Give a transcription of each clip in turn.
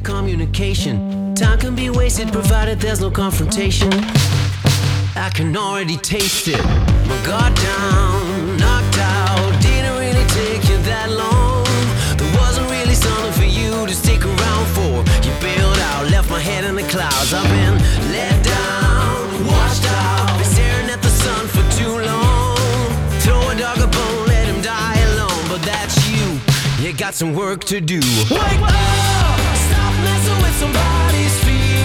Communication. Time can be wasted provided there's no confrontation. I can already taste it. My guard down, knocked out. Didn't really take you that long. There wasn't really something for you to stick around for. You bailed out, left my head in the clouds. I've been let down, washed out. Been staring at the sun for too long. Throw a dog a bone, let him die alone. But that's you. You got some work to do. Wake up! somebody's feet.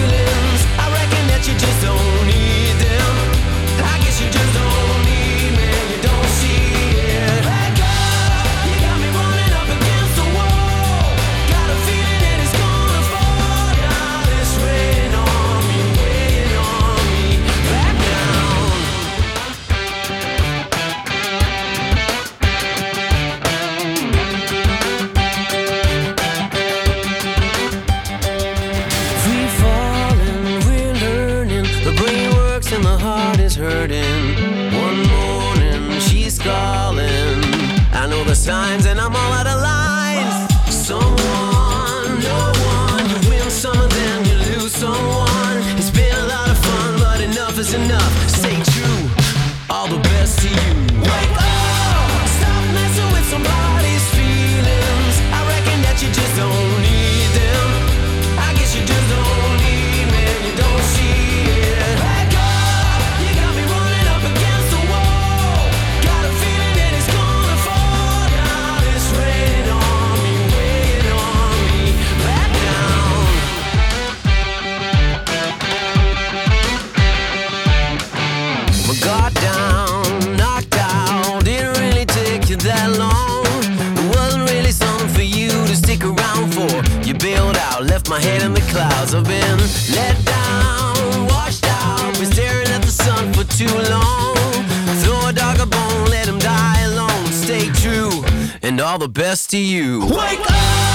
It's enough. All the best to you. Wake up!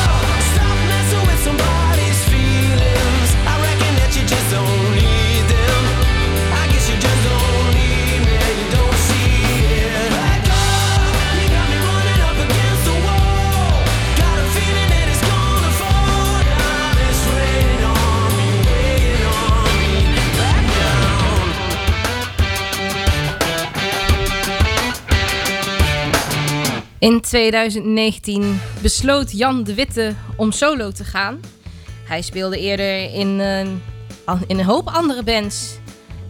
In 2019 besloot Jan de Witte om solo te gaan. Hij speelde eerder in, een- an- in een hoop andere bands.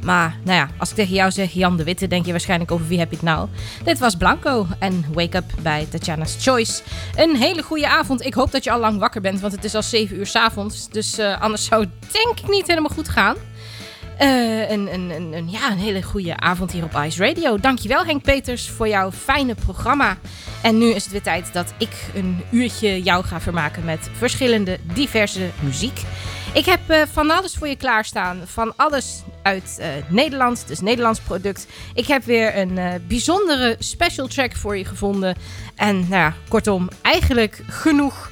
Maar nou ja, als ik tegen jou zeg Jan de Witte, denk je waarschijnlijk over wie heb je het nou? Dit was Blanco en Wake Up bij Tatjana's Choice. Een hele goede avond. Ik hoop dat je al lang wakker bent, want het is al 7 uur 's avonds. Dus eh, anders zou het denk ik niet helemaal goed gaan. Eh, een, ja, een hele goede avond hier op Ice Radio. Dankjewel Henk Peters voor jouw fijne programma. En nu is het weer tijd dat ik een uurtje jou ga vermaken met verschillende diverse muziek. Ik heb eh, van alles voor je klaarstaan. Van alles uit eh, Nederland, dus Nederlands product. Ik heb weer een bijzondere special track voor je gevonden. En nou ja, kortom, eigenlijk genoeg.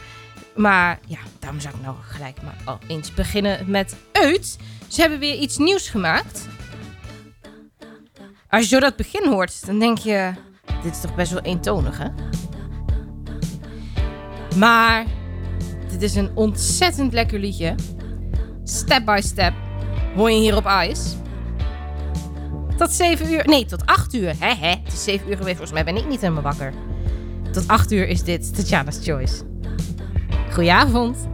Maar ja, daarom zou ik nou gelijk maar al eens beginnen met Uit. Ze hebben weer iets nieuws gemaakt. Als je zo dat begin hoort, dan denk je... Dit is toch best wel eentonig, hè? Maar dit is een ontzettend lekker liedje. Step by step hoor je hier op Ice. Tot 7 uur, nee, tot 8 uur. Hè, hè, het is 7 uur geweest, volgens mij ben ik niet helemaal wakker. Tot 8 uur is dit Tatjana's Choice. Goedenavond.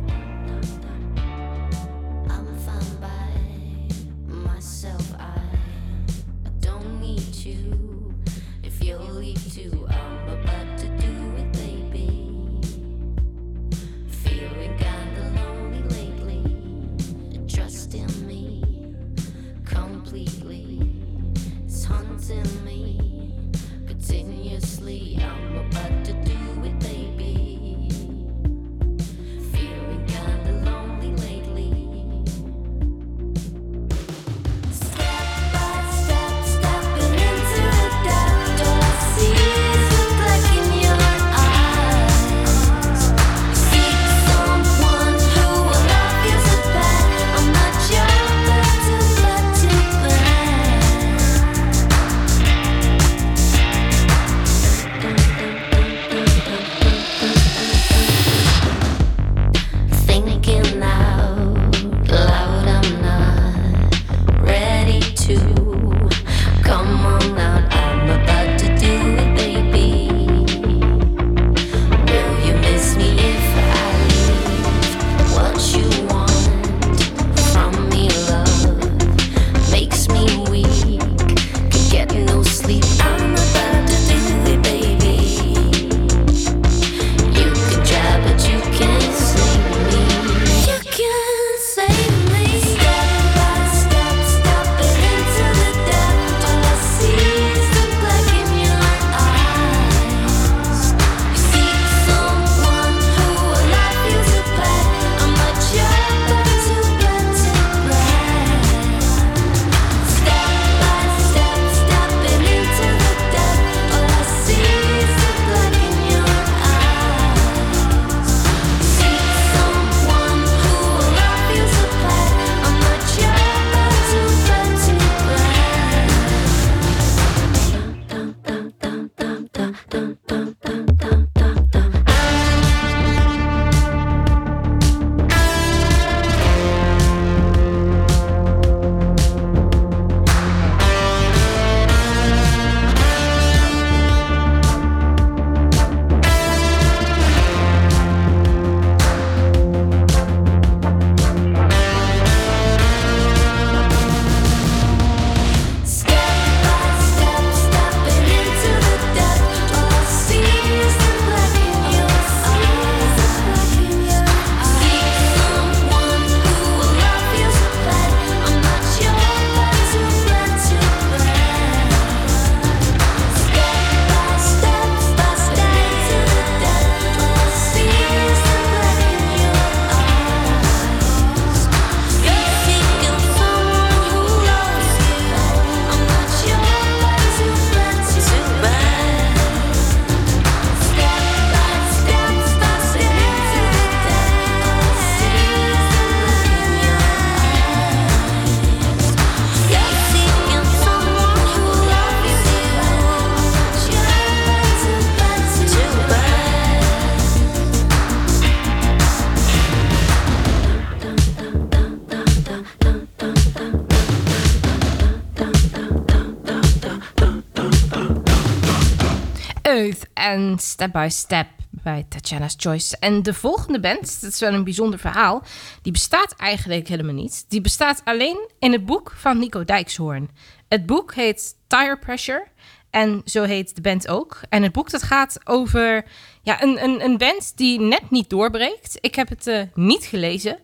Step by Step bij Tatjana's Choice. En de volgende band, dat is wel een bijzonder verhaal, die bestaat eigenlijk helemaal niet. Die bestaat alleen in het boek van Nico Dijkshoorn. Het boek heet Tire Pressure en zo heet de band ook. En het boek dat gaat over ja, een, een, een band die net niet doorbreekt. Ik heb het eh, niet gelezen.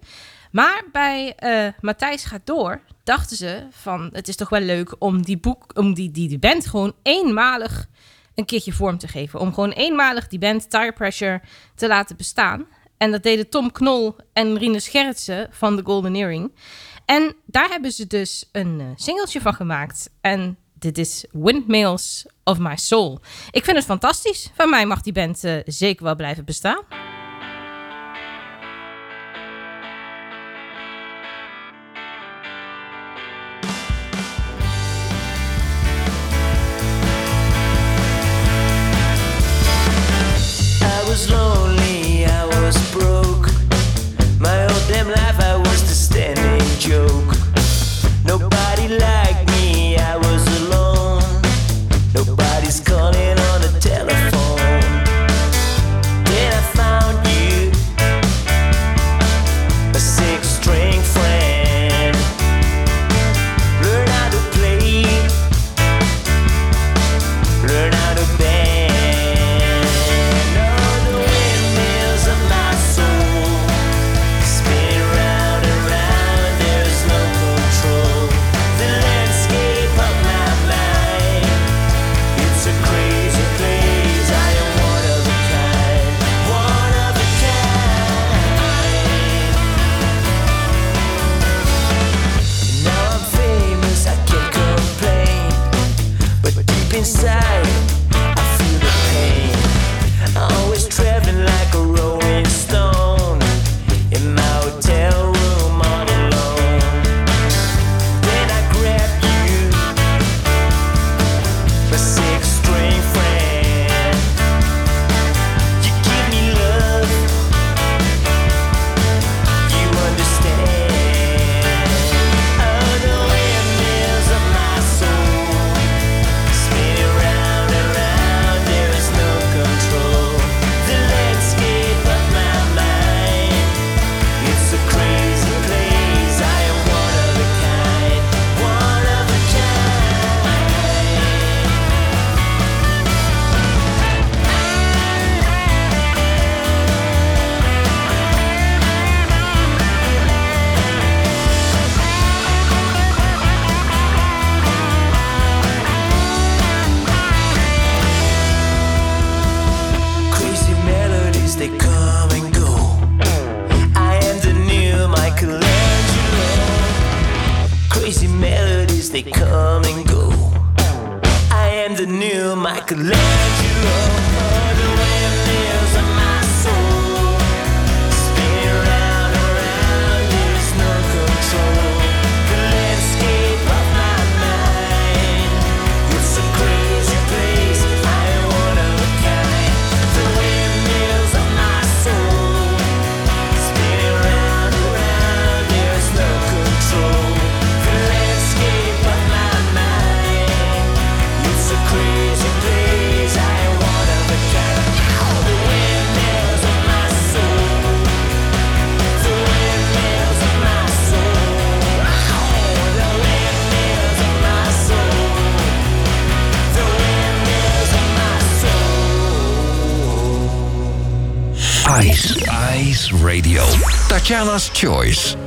Maar bij eh, Matthijs gaat door dachten ze van het is toch wel leuk om die boek, om die, die, die band gewoon eenmalig een keertje vorm te geven. Om gewoon eenmalig die band Tire Pressure te laten bestaan. En dat deden Tom Knol en Rine Schertsen van The Golden Earring. En daar hebben ze dus een eh, singeltje van gemaakt. En dit is Windmills of My Soul. Ik vind het fantastisch. Van mij mag die band eh, zeker wel blijven bestaan. Channel's Choice.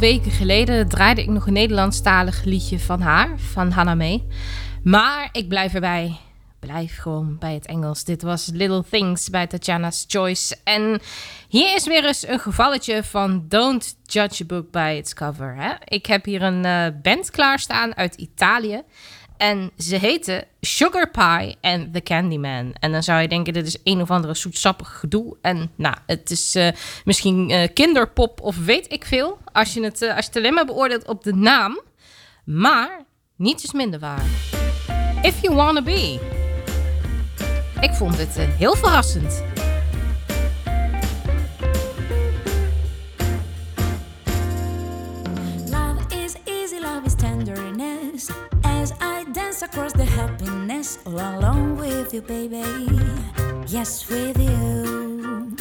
Weken geleden draaide ik nog een Nederlandstalig liedje van haar, van Hannah May. Maar ik blijf erbij. Blijf gewoon bij het Engels. Dit was Little Things bij Tatjana's Choice. En hier is weer eens een gevalletje van Don't Judge a Book by its cover. Hè? Ik heb hier een eh, band klaarstaan uit Italië. En ze heten Sugar Pie and the Candyman. En dan zou je denken, dit is een of andere zoetsappig gedoe. En nou, het is eh, misschien eh, kinderpop of weet ik veel. Als je, het, eh, als je het alleen maar beoordeelt op de naam. Maar niets is minder waar. If You Wanna Be. Ik vond het heel verrassend. Love is easy, love is tenderness. Dance across the happiness, all alone with you, baby. Yes, with you.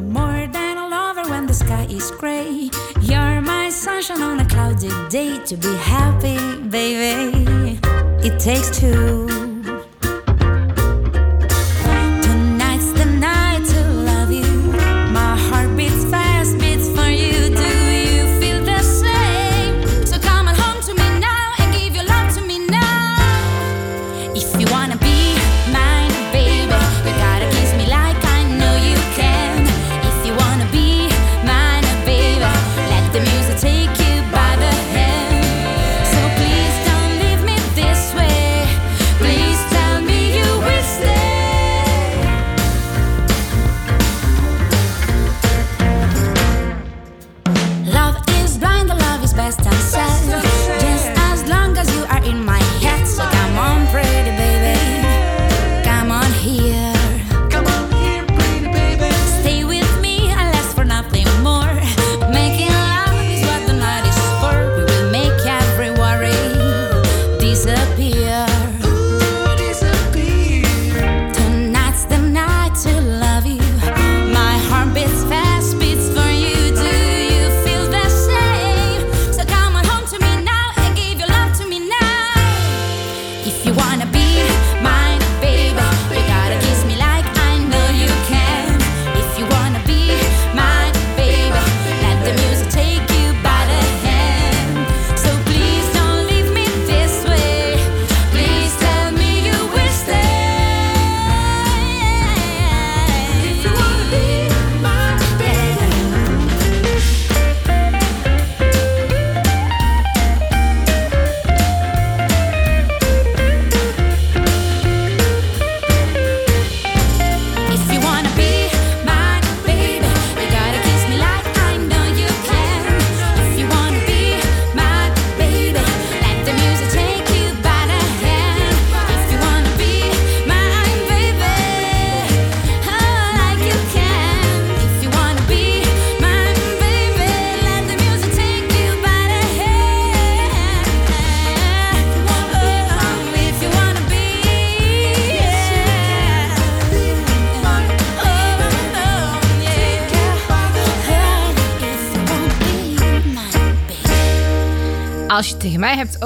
More than a lover when the sky is gray. You're my sunshine on a cloudy day to be happy, baby. It takes two.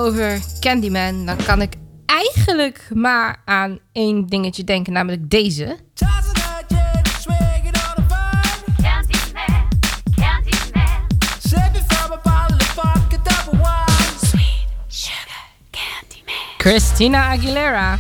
over Candyman, dan kan ik eigenlijk maar aan één dingetje denken, namelijk deze. Christina Aguilera.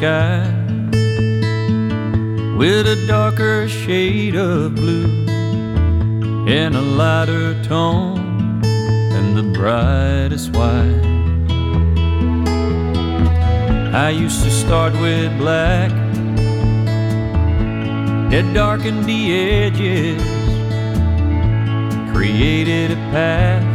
sky with a darker shade of blue and a lighter tone than the brightest white. I used to start with black that darkened the edges, created a path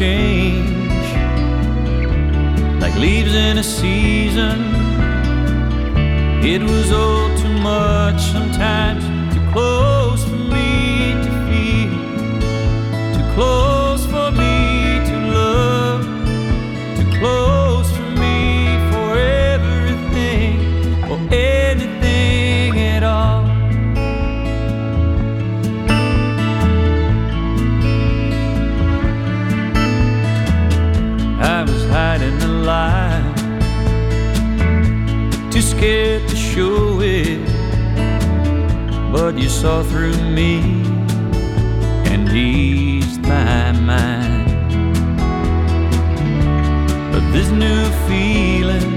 change like leaves in a season. It was all too much sometimes, too close for me to feel, too close. too scared to show it. But you saw through me and eased my mind. But this new feeling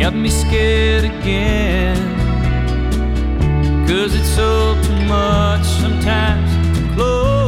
got me scared again. Cause it's so too much sometimes to close.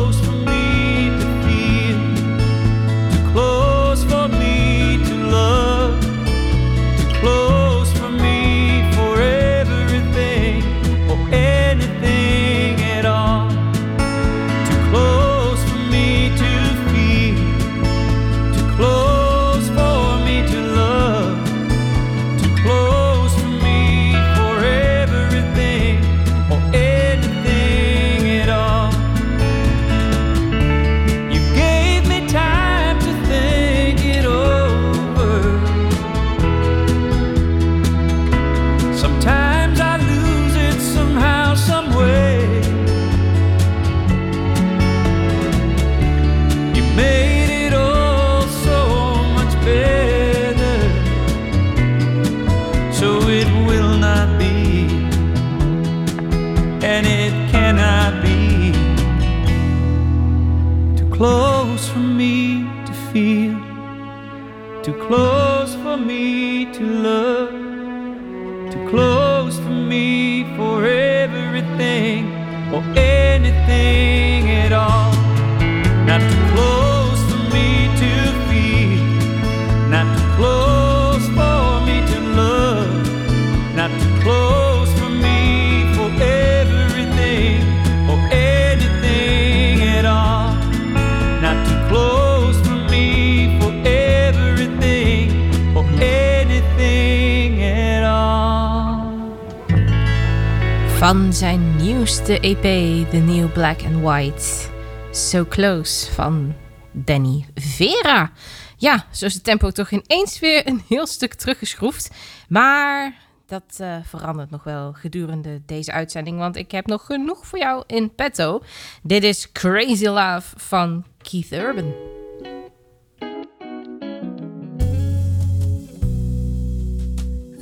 Van zijn nieuwste EP, The New Black and White. So Close van Danny Vera. Ja, zo is het tempo toch ineens weer een heel stuk teruggeschroefd. Maar dat eh, verandert nog wel gedurende deze uitzending, want ik heb nog genoeg voor jou in petto. Dit is Crazy Love van Keith Urban.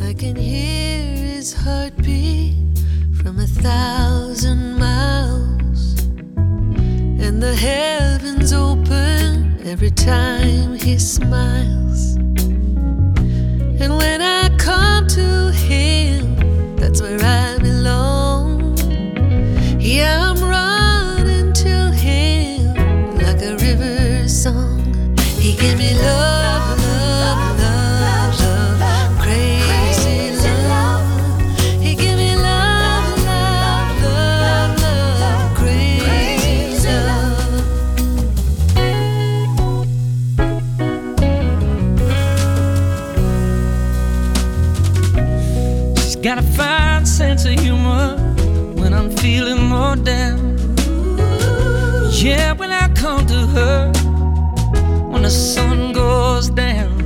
I can hear his heartbeat. a thousand miles, and the heavens open every time he smiles. And when I come to him, that's where I belong. Yeah. when the sun goes down.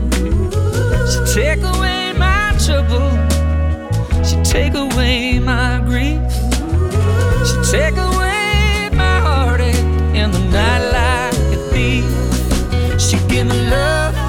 She take away my trouble. She take away my grief. She take away my heartache in the night like a thief. She give me love.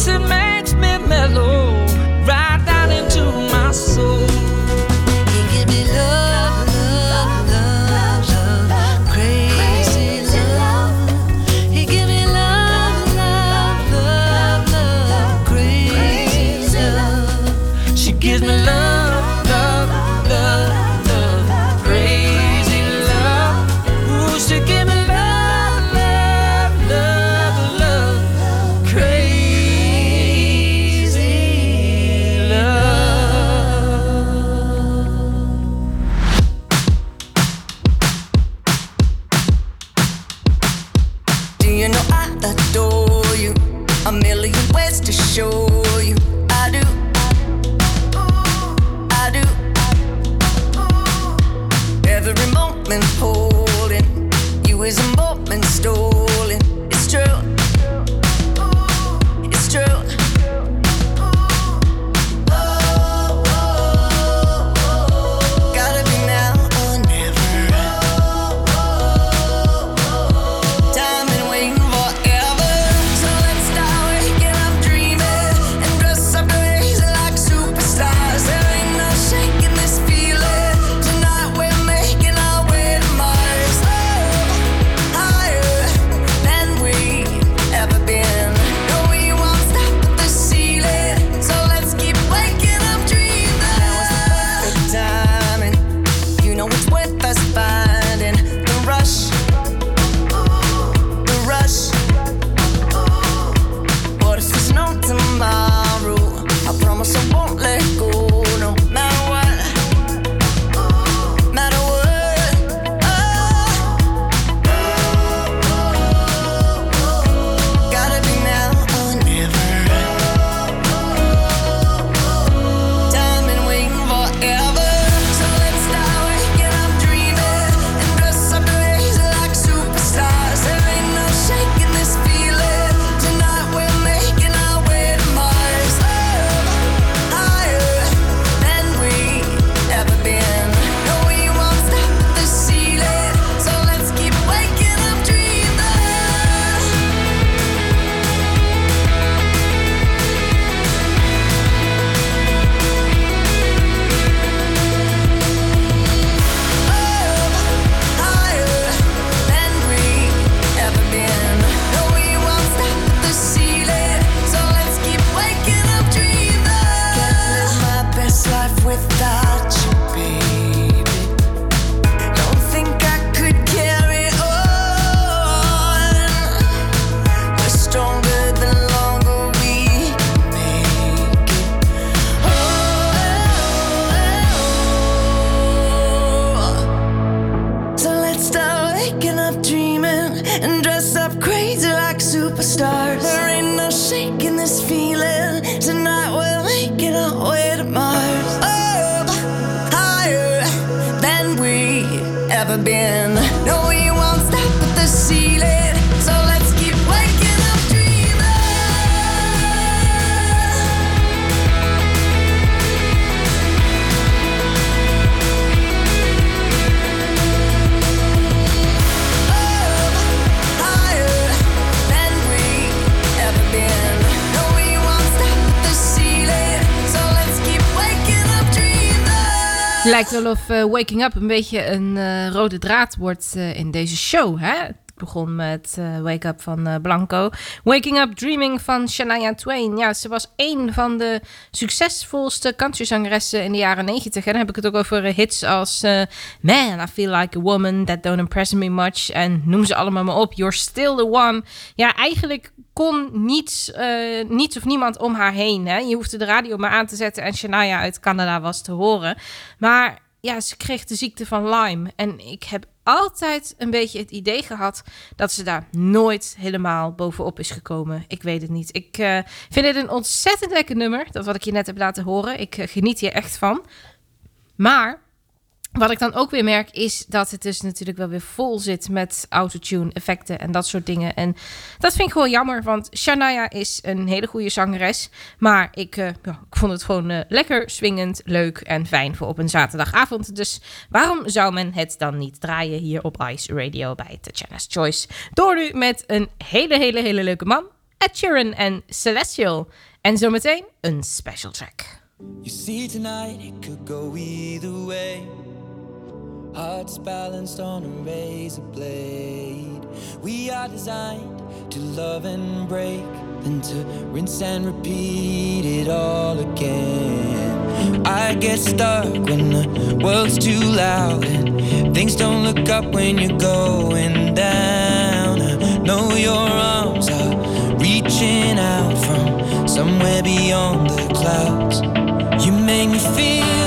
said, man. Waking Up een beetje een eh, rode draad wordt eh, in deze show. Hè? Begon met eh, Wake Up van Blanco. Waking Up Dreaming van Shania Twain. Ja, ze was één van de succesvolste countrysangressen in de jaren 90. En dan heb ik het ook over hits als Man, I Feel Like a Woman, That Don't Impress Me Much. En noem ze allemaal maar op. You're Still the One. Ja, eigenlijk kon niets, niets of niemand om haar heen. Hè? Je hoefde de radio maar aan te zetten en Shania uit Canada was te horen. Maar ja, ze kreeg de ziekte van Lyme. En ik heb altijd een beetje het idee gehad dat ze daar nooit helemaal bovenop is gekomen. Ik weet het niet. Ik eh, vind het een ontzettend lekker nummer. Dat wat ik je net heb laten horen. Ik eh, geniet hier echt van. Maar wat ik dan ook weer merk is dat het dus natuurlijk wel weer vol zit met autotune effecten en dat soort dingen. En dat vind ik gewoon jammer, want Shania is een hele goede zangeres. Maar ik, eh, ja, ik vond het gewoon eh, lekker swingend, leuk en fijn voor op een zaterdagavond. Dus waarom zou men het dan niet draaien hier op Ice Radio bij Tatjana's Choice? Door nu met een hele, hele, hele leuke man, Ed Sheeran en Celestial. En zometeen een special track. You see, tonight it could go either way. Hearts balanced on a razor blade. We are designed to love and break, then to rinse and repeat it all again. I get stuck when the world's too loud and things don't look up when you're going down. I know your arms are reaching out from somewhere beyond the clouds. You make me feel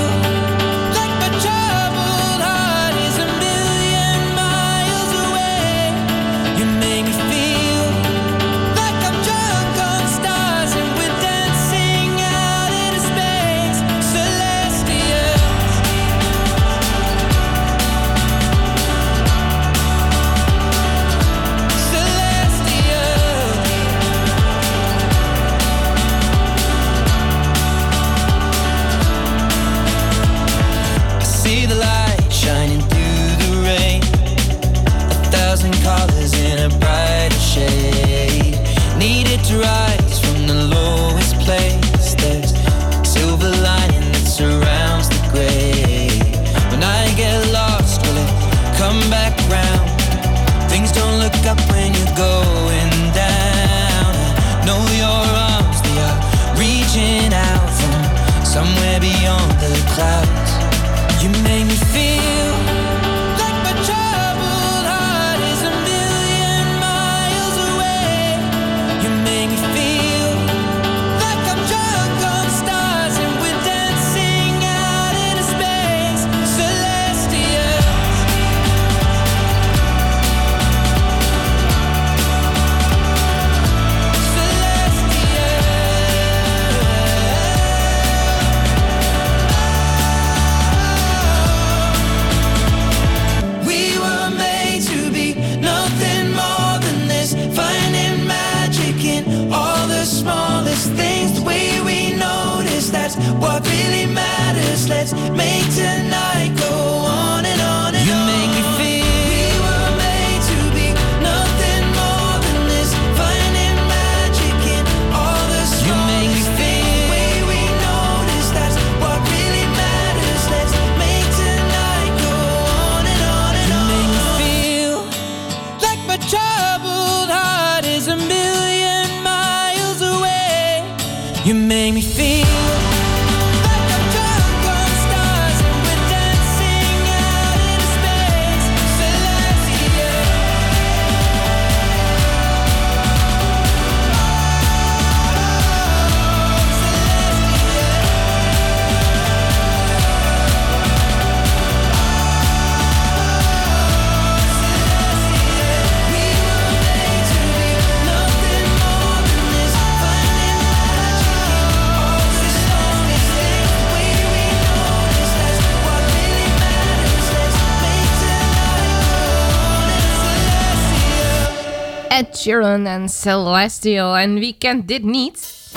Sheeran en Celestial. En wie kent dit niet?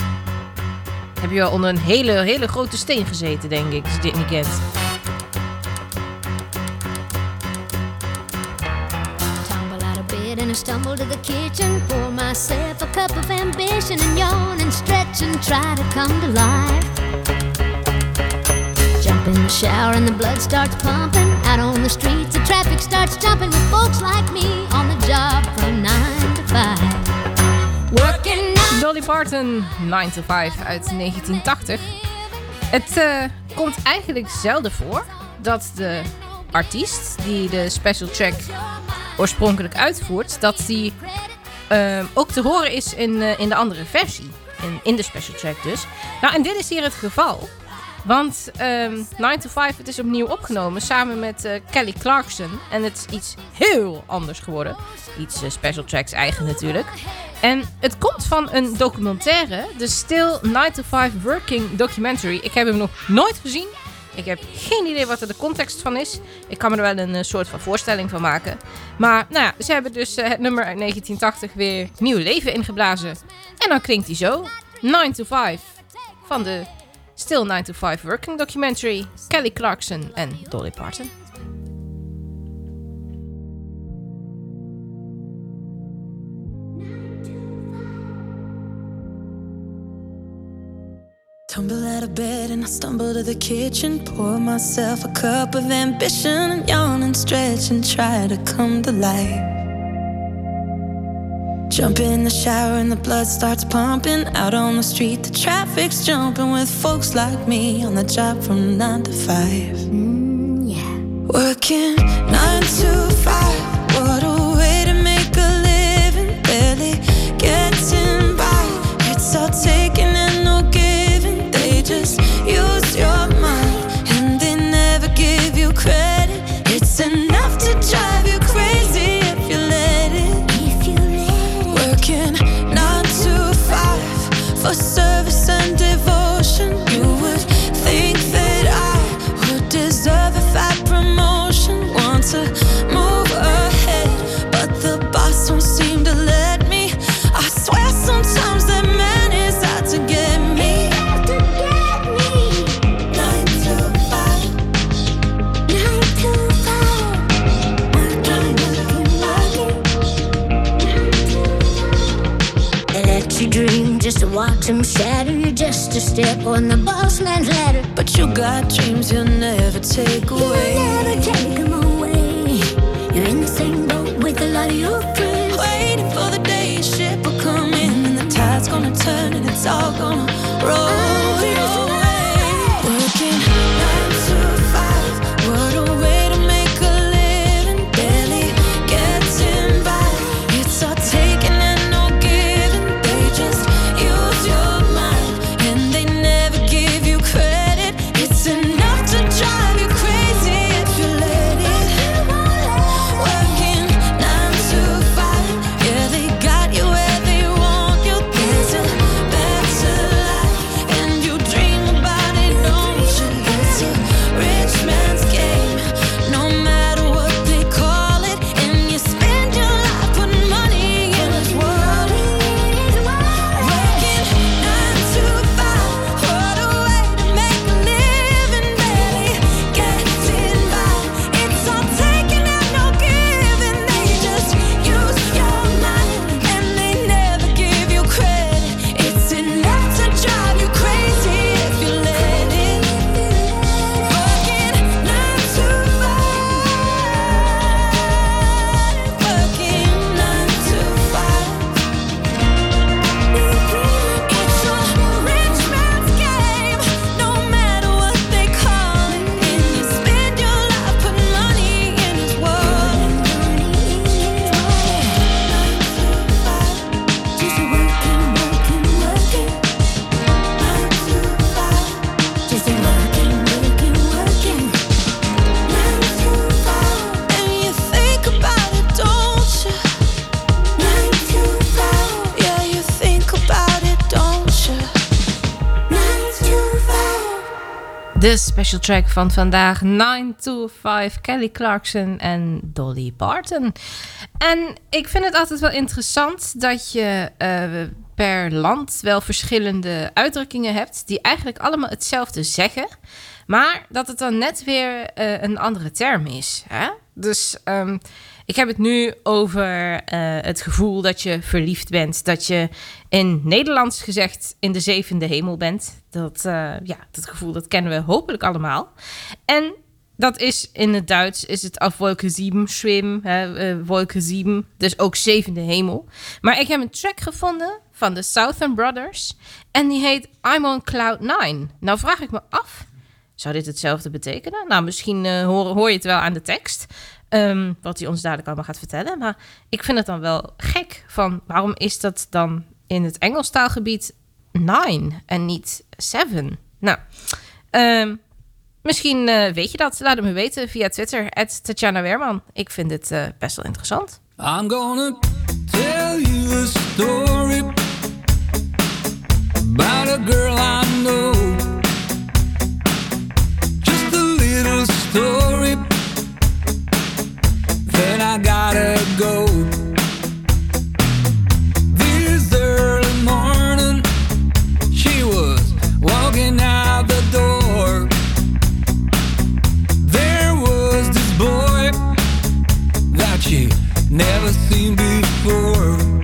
Heb je wel onder een hele, hele grote steen gezeten, denk ik, als je dit niet kent. And I stumble to the kitchen. Pour myself a cup of ambition and yawn and stretch and try to come to life. Jump in the shower and the blood starts pumping. Out on the streets, the traffic starts jumping with folks like me on the job from 9 to 5. Working nine Dolly Parton, 9 to 5 uit 1980. Het eh, komt eigenlijk zelden voor dat de artiest die de special track oorspronkelijk uitvoert, dat die eh, ook te horen is in, eh, in de andere versie. In, in de special track dus. Nou, en dit is hier het geval. Want ehm 9 to 5, het is opnieuw opgenomen samen met eh, Kelly Clarkson. En het is iets heel anders geworden. Iets eh, special tracks eigen natuurlijk. En het komt van een documentaire, de Still 9 to 5 Working Documentary. Ik heb hem nog nooit gezien. Ik heb geen idee wat er de context van is. Ik kan me er wel een eh, soort van voorstelling van maken. Maar nou ja, ze hebben dus het nummer uit 1980 weer nieuw leven ingeblazen. En dan klinkt hij zo. 9 to 5 van de Still 9 to 5 Working Documentary. Kelly Clarkson en Dolly Parton. Tumble out of bed and I stumble to the kitchen. Pour myself a cup of ambition and yawn and stretch and try to come to life. Jump in the shower and the blood starts pumping. Out on the street, the traffic's jumping with folks like me on the job from nine to five. Mm, yeah, Working nine to five. Just a step on the boss man's ladder. But you got dreams you'll never take away. You'll never take them away. You're in the same boat with a lot of your friends. Waiting for the day your ship will come in and the tide's gonna turn and it's all gonna track van vandaag, 9 to 5, Kelly Clarkson en Dolly Parton. En ik vind het altijd wel interessant dat je eh, per land wel verschillende uitdrukkingen hebt... die eigenlijk allemaal hetzelfde zeggen... maar dat het dan net weer eh, een andere term is. Hè? Dus ehm, ik heb het nu over eh, het gevoel dat je verliefd bent. Dat je in Nederlands gezegd in de zevende hemel bent. Dat, eh, ja, dat gevoel dat kennen we hopelijk allemaal. En dat is in het Duits is het auf Wolke 7 schwimmen, hè, eh, Wolke 7, dus ook zevende hemel. Maar ik heb een track gevonden van de Southern Brothers en die heet I'm on Cloud 9. Nou vraag ik me af, zou dit hetzelfde betekenen? Nou, misschien eh, hoor, hoor je het wel aan de tekst. Ehm, wat hij ons dadelijk allemaal gaat vertellen. Maar ik vind het dan wel gek. Van waarom is dat dan in het Engelstaalgebied nine en niet seven? Nou, ehm, misschien eh, weet je dat. Laat het me weten via Twitter. Tatjana Weerman. Ik vind het eh, best wel interessant. I'm gonna tell you a story about a girl I know. Just a little story. Then I gotta go. This early morning, she was walking out the door. There was this boy that she never seen before.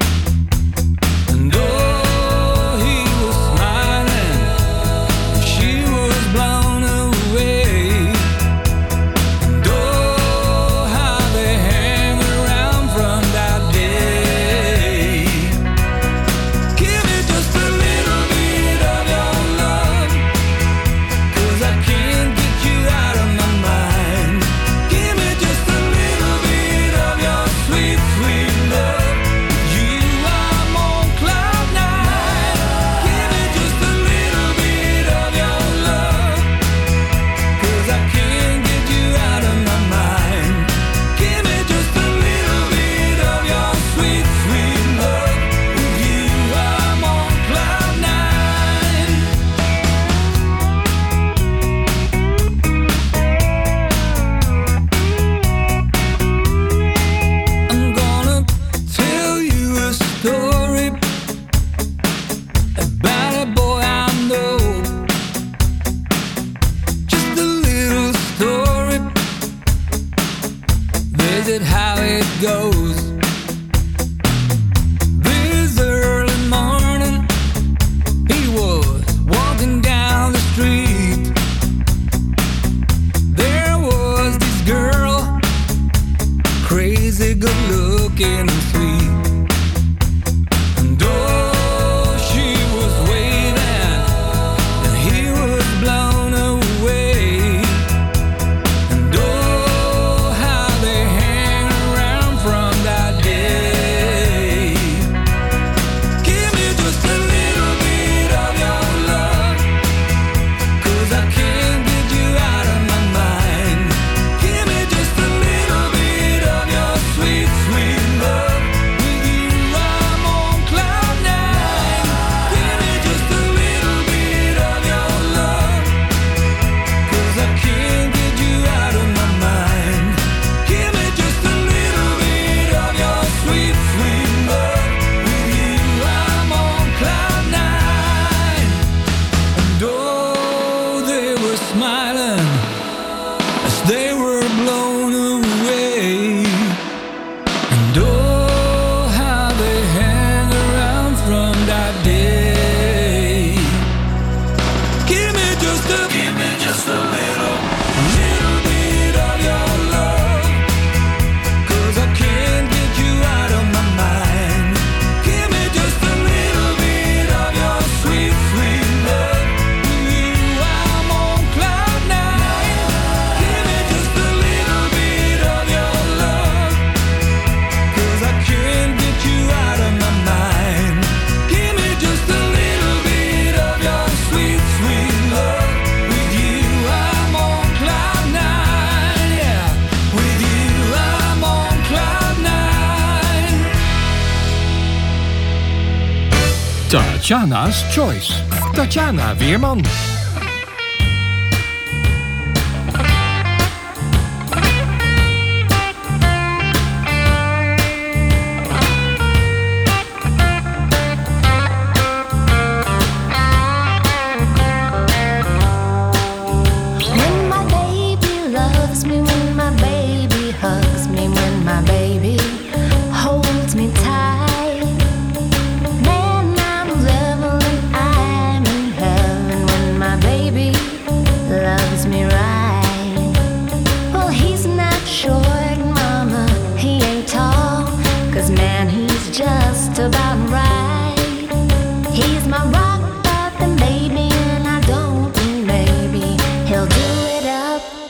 Tatjana's Choice. Tatjana Weerman.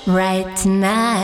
Right tonight.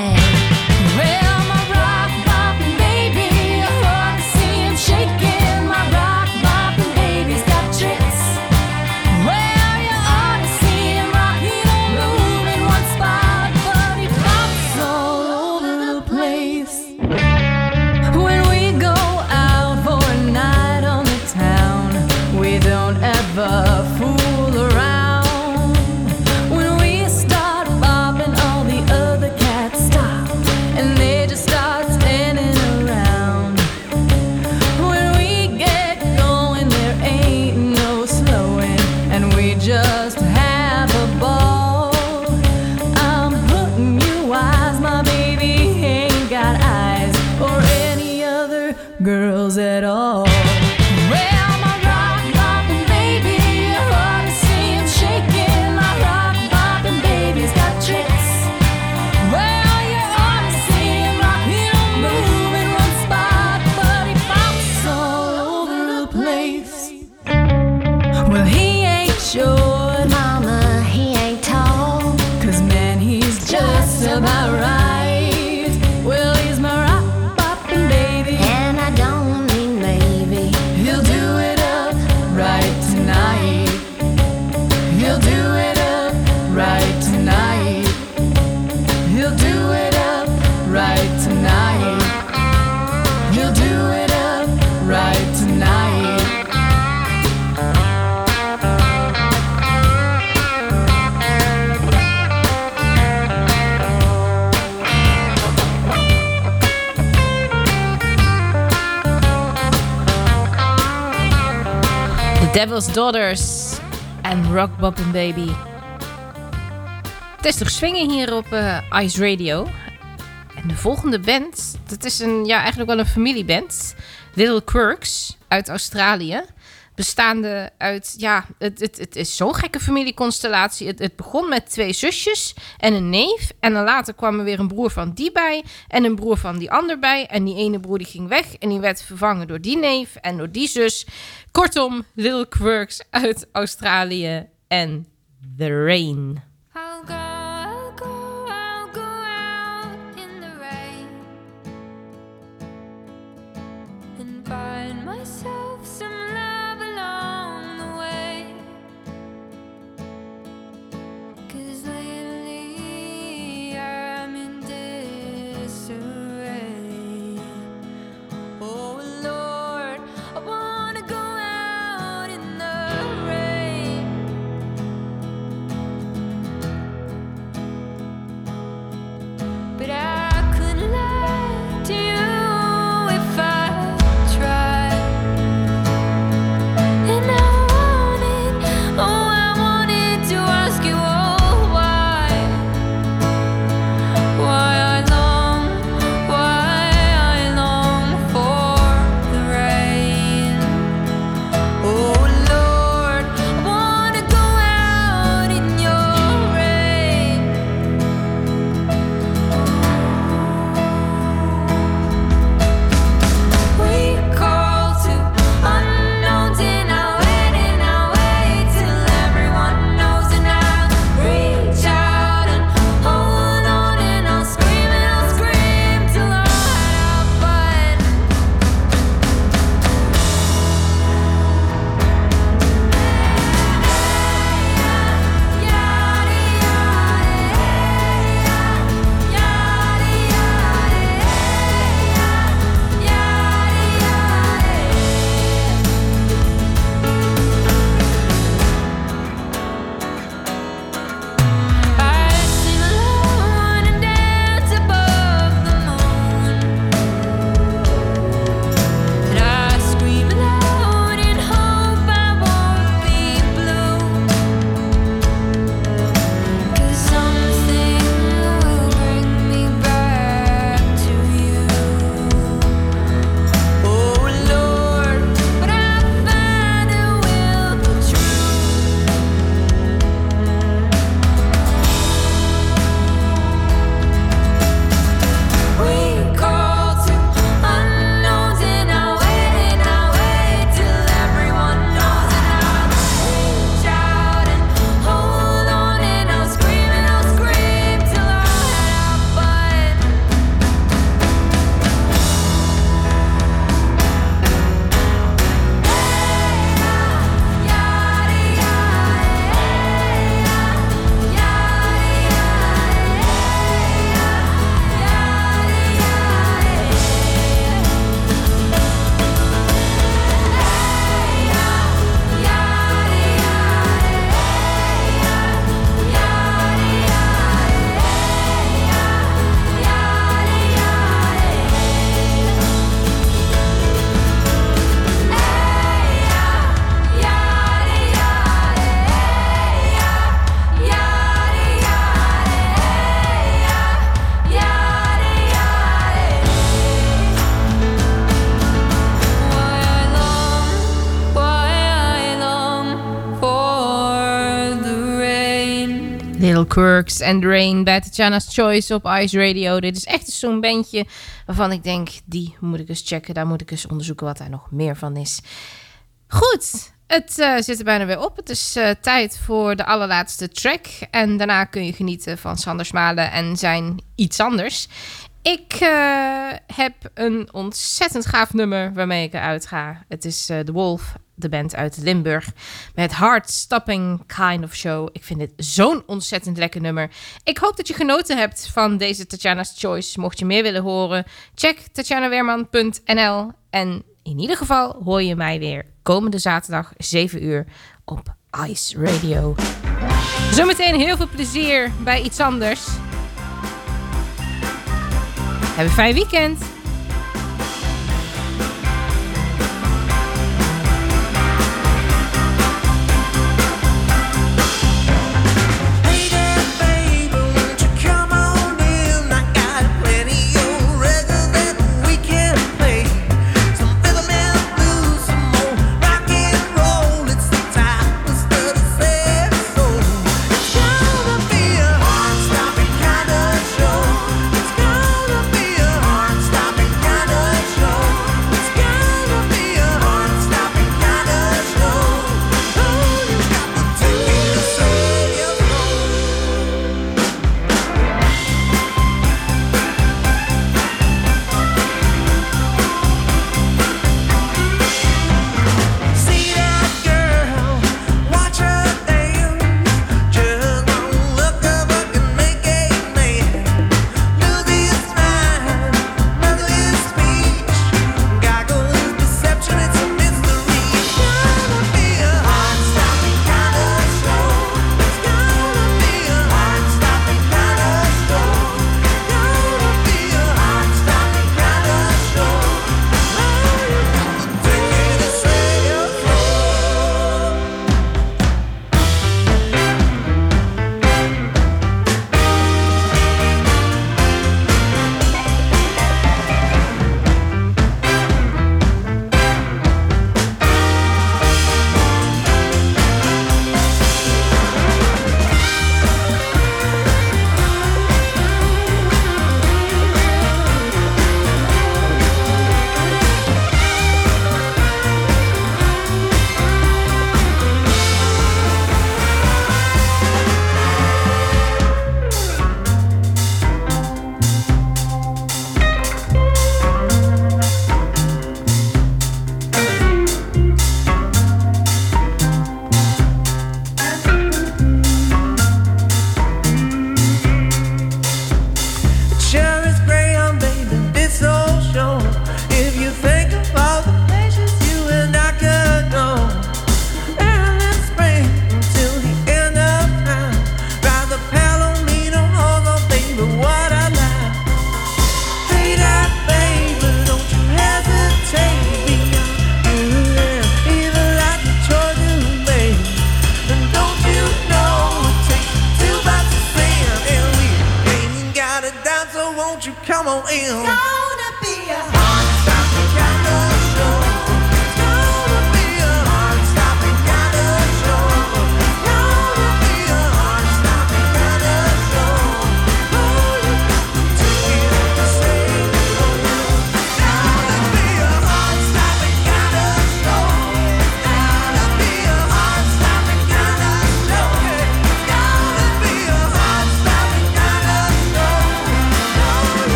Devil's Daughters en Rock Boppin' Baby. Het is toch swingen hier op eh, Ice Radio. En de volgende band, dat is een, ja, eigenlijk wel een familieband. Little Quirks uit Australië. Bestaande uit, ja, het, het, het is zo'n gekke familieconstellatie. Het, het begon met twee zusjes en een neef. En dan later kwam er weer een broer van die bij. En een broer van die ander bij. En die ene broer die ging weg. En die werd vervangen door die neef en door die zus. Kortom, Little Quirks uit Australië en The Rain. Quirks and Rain bij Tatjana's Choice op Ice Radio. Dit is echt zo'n bandje waarvan ik denk, die moet ik eens checken. Daar moet ik eens onderzoeken wat daar nog meer van is. Goed, het eh, zit er bijna weer op. Het is eh, tijd voor de allerlaatste track. En daarna kun je genieten van Sander Smalen en zijn iets anders. Ik eh, heb een ontzettend gaaf nummer waarmee ik eruit ga. Het is The Wolf, de band uit Limburg. Met Hard Stopping Kind of Show. Ik vind dit zo'n ontzettend lekker nummer. Ik hoop dat je genoten hebt van deze Tatjana's Choice. Mocht je meer willen horen, check tatjanaweerman.nl. En in ieder geval hoor je mij weer komende zaterdag 7 uur op Ice Radio. Zometeen heel veel plezier bij iets anders. Heb een fijn weekend.